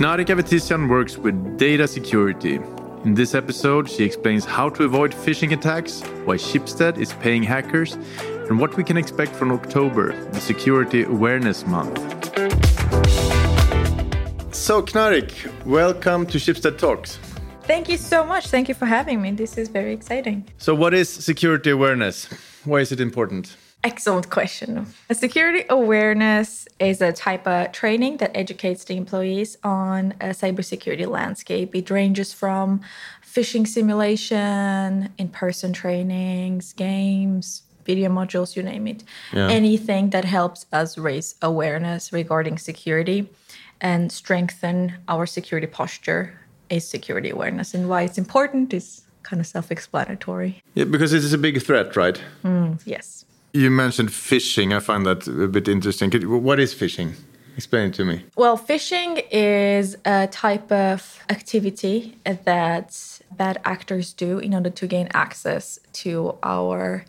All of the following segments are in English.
Knarika Vetisian works with data security. In this episode, she explains how to avoid phishing attacks, why Schibsted is paying hackers, and what we can expect from October, the Security Awareness Month. So, Knarik, welcome to Schibsted Talks. Thank you so much. Thank you for having me. This is very exciting. So, what is security awareness? Why is it important? Excellent question. A security awareness is a type of training that educates the employees on a cybersecurity landscape. It ranges from phishing simulation, in person trainings, games, video modules, you name it. Yeah. Anything that helps us raise awareness regarding security and strengthen our security posture is security awareness. And why it's important is kind of self explanatory. Yeah, because it is a big threat, right? Mm, yes. You mentioned phishing. I find that a bit interesting. What is phishing? Explain it to me. Well, phishing is a type of activity that bad actors do in order to gain access to our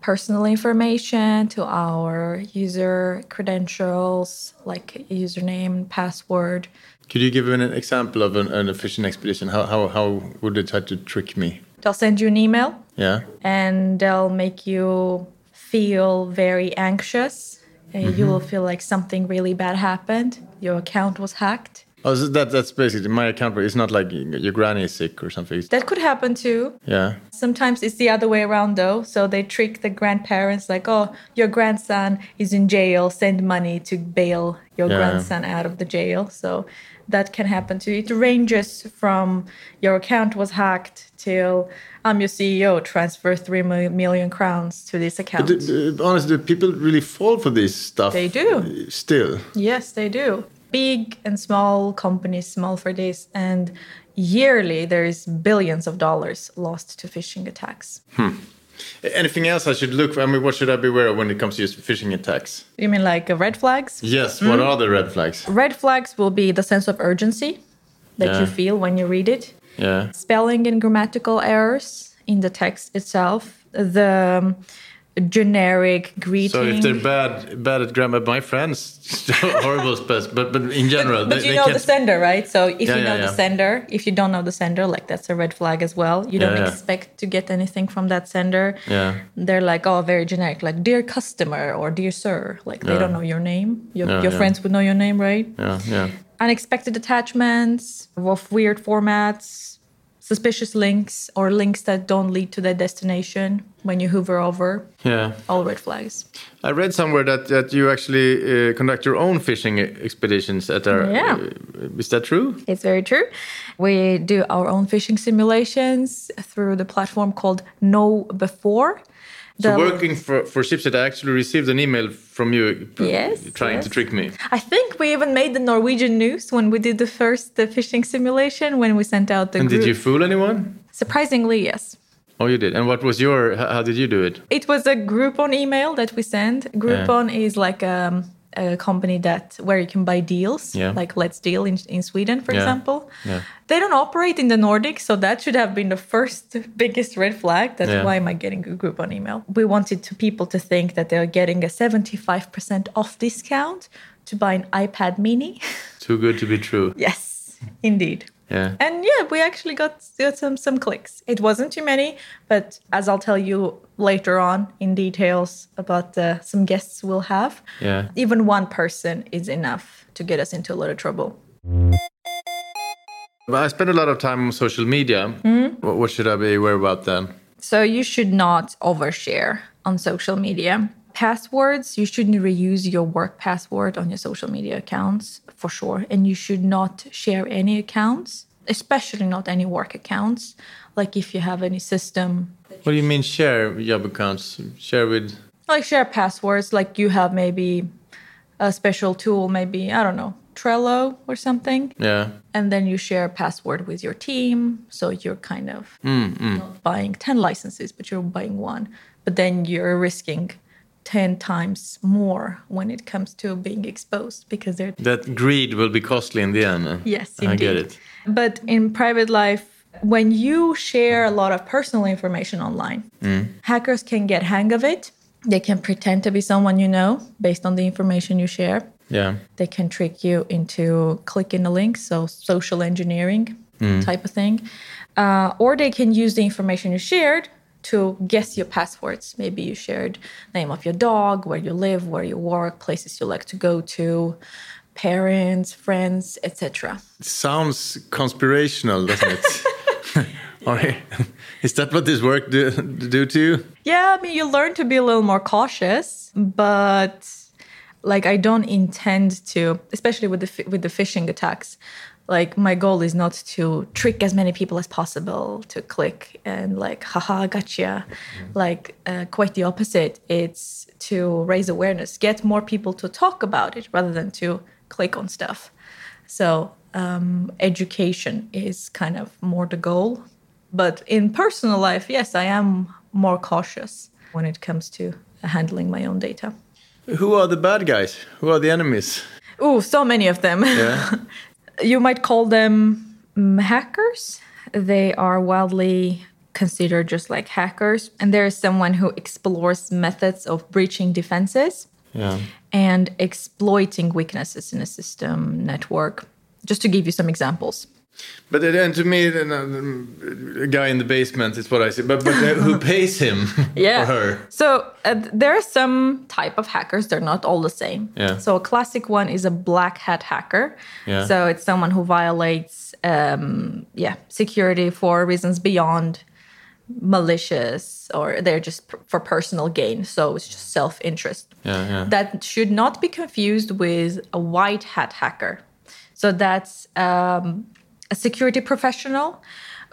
personal information, to our user credentials, like username, password. Could you give an example of an, an phishing expedition? How, how, how would they try to trick me? They'll send you an email. Yeah. And they'll make you feel very anxious. Mm-hmm. You will feel like something really bad happened. Your account was hacked. Oh, so that that's basically my account. It's not like your granny is sick or something. That could happen too. Yeah. Sometimes it's the other way around though. So they trick the grandparents like, "Oh, your grandson is in jail. Send money to bail your yeah. grandson out of the jail." So that can happen too. It ranges from your account was hacked till I'm your CEO, transfer three million crowns to this account. But, honestly, people really fall for this stuff. They do. Still. Yes, they do. Big and small companies, small for this, and yearly there is billions of dollars lost to phishing attacks. Hmm. Anything else I should look for? I mean, what should I be aware of when it comes to phishing attacks? You mean like uh, red flags? Yes, what mm. are the red flags? Red flags will be the sense of urgency that yeah. you feel when you read it. Yeah. Spelling and grammatical errors in the text itself. The generic greeting. So if they're bad bad at grammar, my friends horrible spells, but but in general, but, but they, you know the sender, right? So if yeah, you know yeah, the sender, if you don't know the sender, like that's a red flag as well. You don't expect to get anything from that sender. Yeah, they're like oh very generic, like dear customer or dear sir. Like they don't know your name. Your your friends would know your name, right? Yeah, yeah. Unexpected attachments of weird formats suspicious links or links that don't lead to the destination when you hover over. Yeah. All red flags. I read somewhere that, that you actually uh, conduct your own phishing expeditions at our. Yeah. Uh, is that true? It's very true. We do our own phishing simulations through the platform called KnowBe4 so working for for Schibsted, I actually received an email from you yes, trying yes. to trick me. I think we even made the Norwegian news when we did the first the phishing simulation when we sent out the. And group. did you fool anyone? Surprisingly, yes. Oh, you did. And what was your? How did you do it? It was a Groupon email that we sent. Groupon yeah. is like um, a company that where you can buy deals, yeah. like Let's Deal in, in Sweden, for yeah. example. Yeah. They don't operate in the Nordics, so that should have been the first biggest red flag. That's why am I getting a Groupon email? We wanted to people to think that they're getting a 75% off discount to buy an iPad mini. Too good to be true. yes, indeed. Yeah. And yeah, we actually got, got some some clicks. It wasn't too many, but as I'll tell you later on in details about uh, some guests we'll have, yeah. even one person is enough to get us into a lot of trouble. I spend a lot of time on social media. Mm. What should I be aware about then? So you should not overshare on social media. Passwords, you shouldn't reuse your work password on your social media accounts for sure. And you should not share any accounts, especially not any work accounts. Like if you have any system. What do you mean share job accounts? Share with. Like share passwords, like you have maybe a special tool, maybe, I don't know, Trello or something. Yeah. And then you share a password with your team. So you're kind of mm, mm. not buying 10 licenses, but you're buying one. But then you're risking 10 times more when it comes to being exposed because they're that greed will be costly in the end yes indeed. i get it but in private life when you share a lot of personal information online mm. hackers can get hang of it they can pretend to be someone you know based on the information you share Yeah. They can trick you into clicking a link, so social engineering type of thing. Uh, or they can use the information you shared to guess your passwords. Maybe you shared name of your dog, where you live, where you work, places you like to go to, parents, friends, etc. Sounds conspirational, doesn't it? Or- is that what this work do, do to you? Yeah, I mean, you learn to be a little more cautious, but like I don't intend to, especially with the with the phishing attacks. Like my goal is not to trick as many people as possible to click and like, haha, gotcha. Like uh, quite the opposite. It's to raise awareness, get more people to talk about it rather than to click on stuff. So um, education is kind of more the goal. But in personal life, yes, I am more cautious when it comes to handling my own data. Who are the bad guys? Who are the enemies? Oh, so many of them. Yeah. you might call them mm, hackers. They are wildly considered just like hackers. And there is someone who explores methods of breaching defenses yeah. and exploiting weaknesses in a system network. Just to give you some examples. But then to me, uh, a guy in the basement is what I see. But, but who pays him yeah. or her? So uh, there are some type of hackers. They're not all the same. Yeah. So a classic one is a black hat hacker. Yeah. So it's someone who violates, um, yeah, security for reasons beyond malicious or they're just p- for personal gain. So it's just self interest. Yeah, yeah. That should not be confused with a white hat hacker. So that's um, a security professional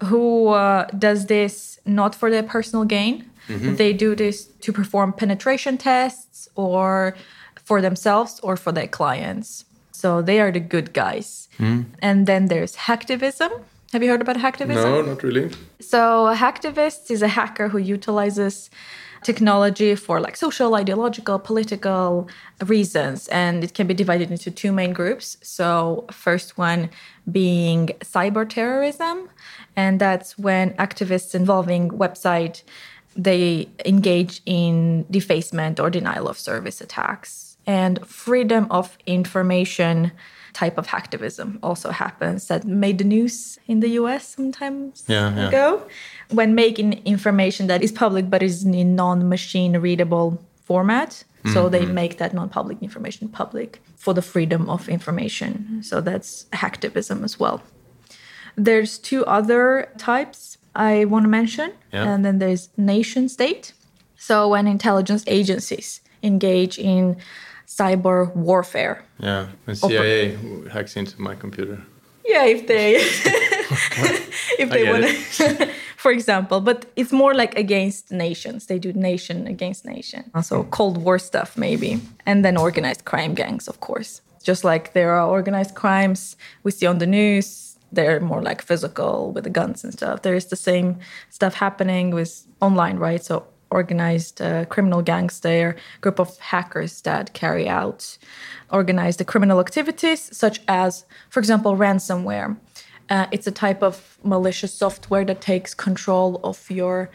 who uh, does this not for their personal gain. They do this to perform penetration tests or for themselves or for their clients. So they are the good guys. And then there's hacktivism. Have you heard about hacktivism? No, not really. So, a hacktivist is a hacker who utilizes technology for like social, ideological, political reasons, and it can be divided into two main groups. So, first one being cyber terrorism, and that's when activists involving website they engage in defacement or denial of service attacks and freedom of information type of hacktivism also happens that made the news in the US sometimes Yeah, yeah. ago when making information that is public but is in non-machine readable format so they mm-hmm. make that non-public information public for the freedom of information so that's hacktivism as well there's two other types I want to mention, Yeah. and then there's nation state. So when intelligence agencies engage in cyber warfare, Yeah, oh, when CIA hacks into my computer. yeah, if they if they want to, for example, but it's more like against nations. They do nation against nation. Also Cold War stuff maybe, and then organized crime gangs, of course. Just like there are organized crimes we see on the news, they're more like physical with the guns and stuff. There is the same stuff happening with online, right? So organized uh, criminal gangs there, group of hackers that carry out organized criminal activities, such as, for example, ransomware. Uh, it's a type of malicious software that takes control of your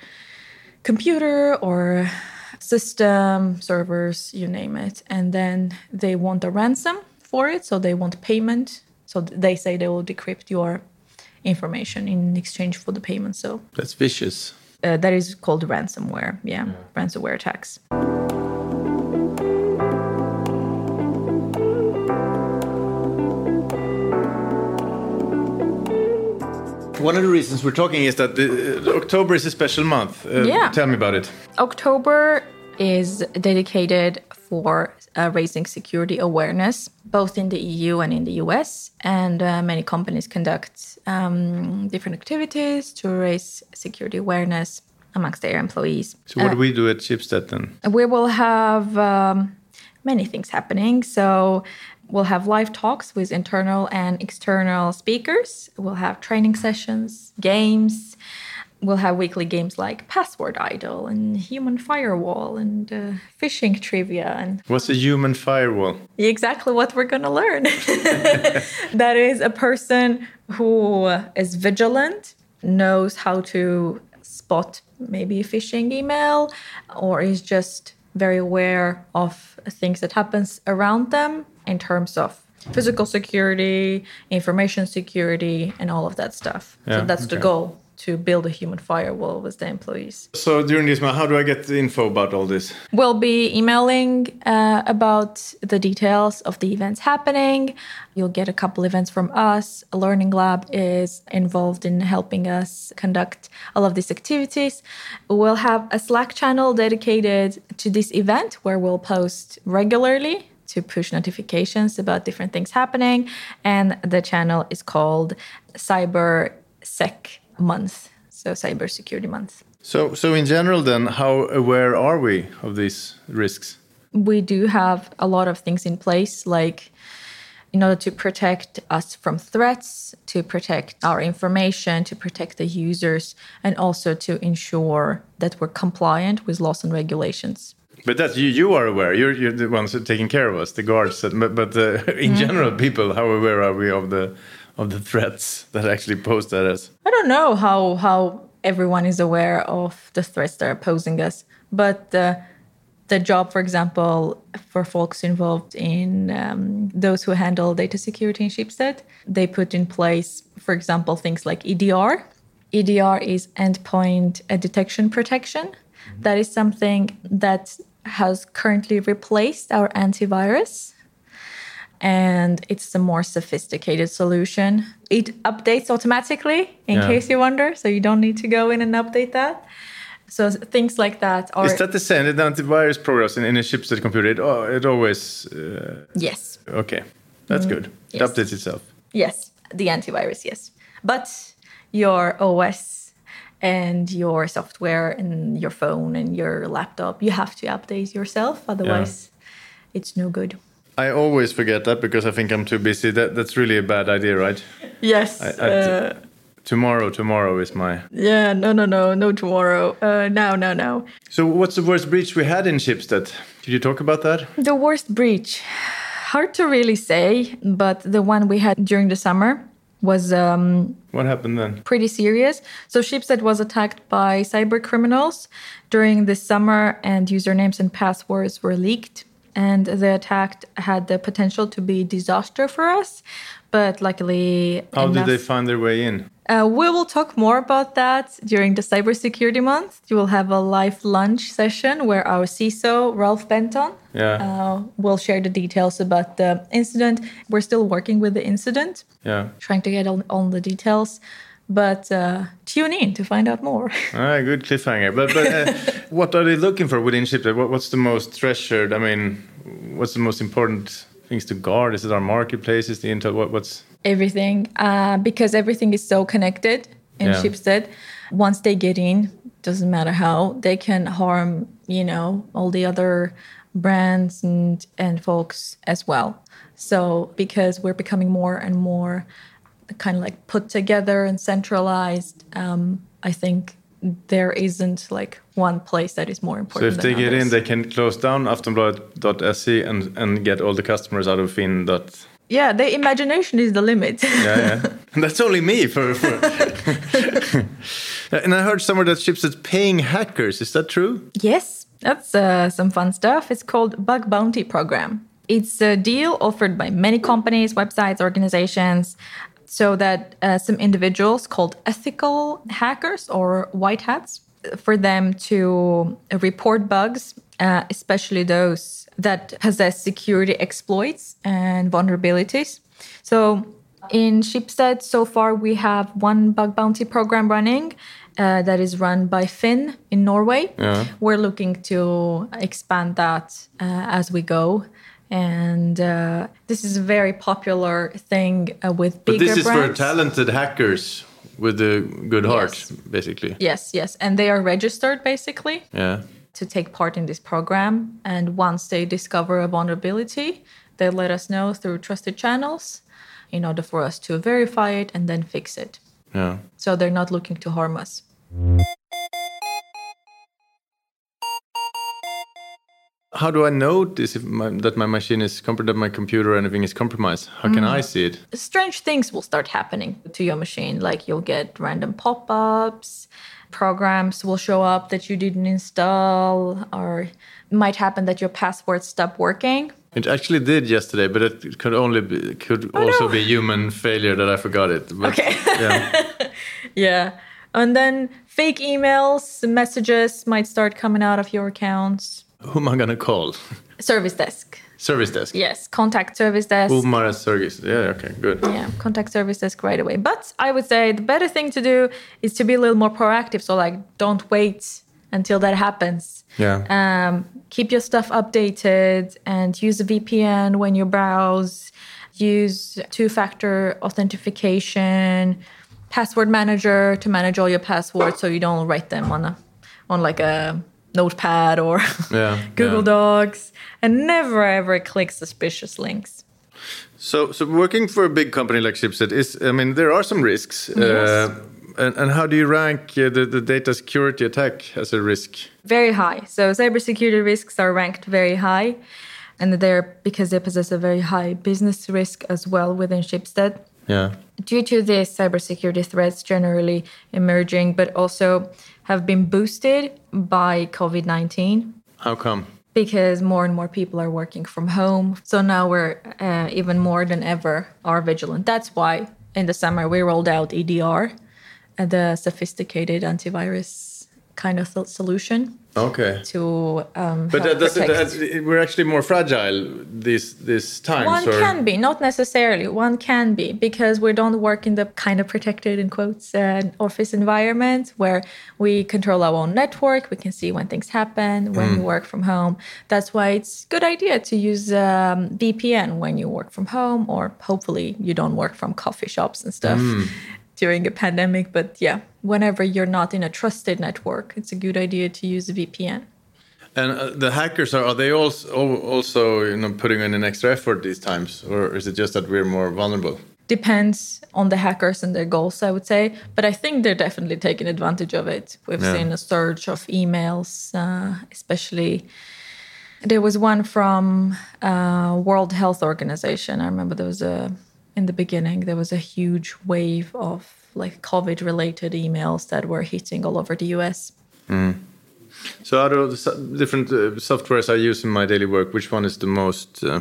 computer or system, servers, you name it. And then they want a ransom for it. So they want payment. So they say they will decrypt your information in exchange for the payment. So That's vicious. Uh, that is called ransomware. Yeah, ransomware attacks. One of the reasons we're talking is that the, October is a special month. Uh, Yeah. Tell me about it. October is dedicated for uh, raising security awareness, both in the EU and in the US. And uh, many companies conduct um, different activities to raise security awareness amongst their employees. So what do we do at Schibsted then? We will have um, many things happening. So we'll have live talks with internal and external speakers. We'll have training sessions, games. We'll have weekly games like Password Idol and Human Firewall and uh, Phishing Trivia and What's a human firewall? exactly what we're going to learn. that is a person who is vigilant, knows how to spot maybe a phishing email, or is just very aware of things that happens around them in terms of physical security, information security, and all of that stuff. Yeah, so that's the goal to build a human firewall with the employees. So during this, month, how do I get the info about all this? We'll be emailing uh, about the details of the events happening. You'll get a couple events from us. A learning lab is involved in helping us conduct all of these activities. We'll have a Slack channel dedicated to this event where we'll post regularly to push notifications about different things happening. And the channel is called Cyber Sec Month, so Cybersecurity Month. So, so in general, then, how aware are we of these risks? we do have a lot of things in place like in order to protect us from threats to protect our information to protect the users and also to ensure that we're compliant with laws and regulations But that you, you are aware. You're, you're the ones taking care of us, the guards. But but uh, in general, people, how aware are we of the of the threats that actually pose at us? i don't know how how everyone is aware of the threats that are posing us but uh, the job for example for folks involved in um, those who handle data security in Schibsted they put in place for example things like edr edr is endpoint detection protection. That is something that has currently replaced our antivirus and it's a more sophisticated solution. It updates automatically in Yeah. case you wonder, so you don't need to go in and update that. So things like that are Is that the same? The antivirus programs in, in a Schibsted computer, it, oh, it always uh, yes, okay. That's good. It Mm-hmm. Yes. updates itself. yes, the antivirus, yes, but your OS and your software and your phone and your laptop, you have to update yourself, otherwise, it's no good. I always forget that because I think I'm too busy. That that's really a bad idea, right? Yes. I, I- tomorrow, tomorrow is my. yeah. No. No. No. No. Tomorrow. Uh, now, now, No. So, what's the worst breach we had in Schibsted? Did you talk about that? The worst breach, hard to really say, but the one we had during the summer was um, What happened then? pretty serious. So Schibsted was attacked by cyber criminals during the summer, and usernames and passwords were leaked. And the attack had the potential to be disaster for us, but luckily, How did they find their way in? uh, we will talk more about that during the Cybersecurity Month. You will have a live lunch session where our CISO, Ralph Benton, Yeah. uh, will share the details about the incident. We're still working with the incident, Yeah. trying to get all, all the details. But uh, tune in to find out more. Ah, good cliffhanger. But but uh, what are they looking for within Schibsted? What, what's the most treasured? I mean, what's the most important things to guard? Is it our marketplace? Is the intel? What, what's everything, uh, because everything is so connected in Yeah. Schibsted. Once they get in, doesn't matter how, they can harm, you know, all the other brands and, and folks as well. So because we're becoming more and more kind of like put together and centralized, um, I think there isn't like one place that is more important. so if they get in, they can close down Aftonbladet.se and and get all the customers out of Finn. Yeah, the imagination is the limit. yeah, yeah. That's only me for. for and I heard somewhere that Schibsted's paying hackers. Is that true? Yes, that's uh, some fun stuff. It's called Bug Bounty Program. It's a deal offered by many companies, websites, organizations, so that uh, some individuals called ethical hackers or white hats, for them to report bugs, uh, especially those that possess security exploits and vulnerabilities. So in Schibsted, so far we have one bug bounty program running uh, that is run by Finn in Norway. Yeah. We're looking to expand that uh, as we go. And uh, this is a very popular thing uh, with But this is brands. for talented hackers with a good heart, Yes. basically. Yes, yes. And they are registered basically Yeah. to take part in this program. And once they discover a vulnerability, they let us know through trusted channels in order for us to verify it and then fix it. Yeah. So they're not looking to harm us. How do I notice if my, that my machine is compromised, that my computer or anything is compromised? How can I mm. see it? Strange things will start happening to your machine, like you'll get random pop ups, programs will show up that you didn't install, or it might happen that your passwords stop working. It actually did yesterday, but it could only be, could Oh, also no. be human failure that I forgot it. But, Okay. yeah. Yeah. And then fake emails, messages might start coming out of your accounts. Who am I gonna call? Service desk. Service desk. Yes, contact service desk. Umar Service. Yeah. Okay. Good. Yeah, contact service desk right away. But I would say the better thing to do is to be a little more proactive. So, like, don't wait until that happens. Yeah. Um, keep your stuff updated and use a VPN when you browse. Use two factor authentication, password manager to manage all your passwords so you don't write them on a on like a notepad or Yeah, Google yeah. Docs and never ever click suspicious links. So, so working for a big company like Schibsted is, I mean, there are some risks. Uh, and, and how do you rank uh, the, the data security attack as a risk? very high. So cybersecurity risks are ranked very high, and they're because they possess a very high business risk as well within Schibsted. Yeah. Due to this cybersecurity threats generally emerging, but also have been boosted by COVID 19 How come? because more and more people are working from home. So now we're uh, even more than ever are vigilant. That's why in the summer we rolled out EDR, the sophisticated antivirus kind of solution Okay. to um, But help that doesn't, protect. that's, we're actually more fragile these these times. One or, can be, not necessarily. One can be because we don't work in the kind of protected in quotes uh, office environment where we control our own network. We can see when things happen when you work from home. That's why it's a good idea to use um, VPN when you work from home, or hopefully you don't work from coffee shops and stuff. During a pandemic, but yeah, whenever you're not in a trusted network, it's a good idea to use a VPN. And uh, the hackers are, are they also also you know putting in an extra effort these times, or is it just that we're more vulnerable? depends on the hackers and their goals, I would say. But I think they're definitely taking advantage of it. We've Yeah. seen a surge of emails, uh, especially. There was one from uh, World Health Organization. I remember there was a in the beginning there was a huge wave of like COVID-related emails that were hitting all over the US. So out of the different uh, softwares I use in my daily work, which one is the most uh,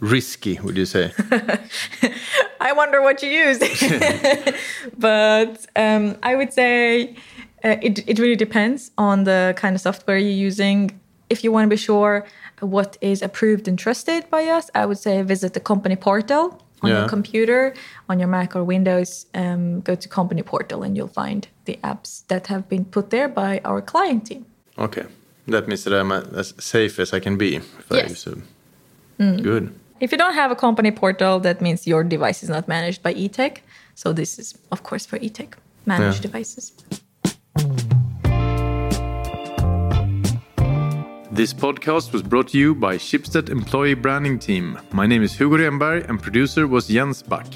risky? Would you say? I wonder what you use. but um, I would say uh, it, it really depends on the kind of software you're using. If you want to be sure what is approved and trusted by us, I would say visit the company portal on Yeah. your computer, on your Mac or Windows. Um, go to company portal and you'll find the apps that have been put there by our client team. Okay, that means that I'm as safe as I can be. If I Yes. use a... Good. If you don't have a company portal, that means your device is not managed by eTech. So this is, of course, for eTech managed Yeah. devices. This podcast was brought to you by Schibsted Employee Branding Team. My name is Hugo Renberg and producer was Jens Back.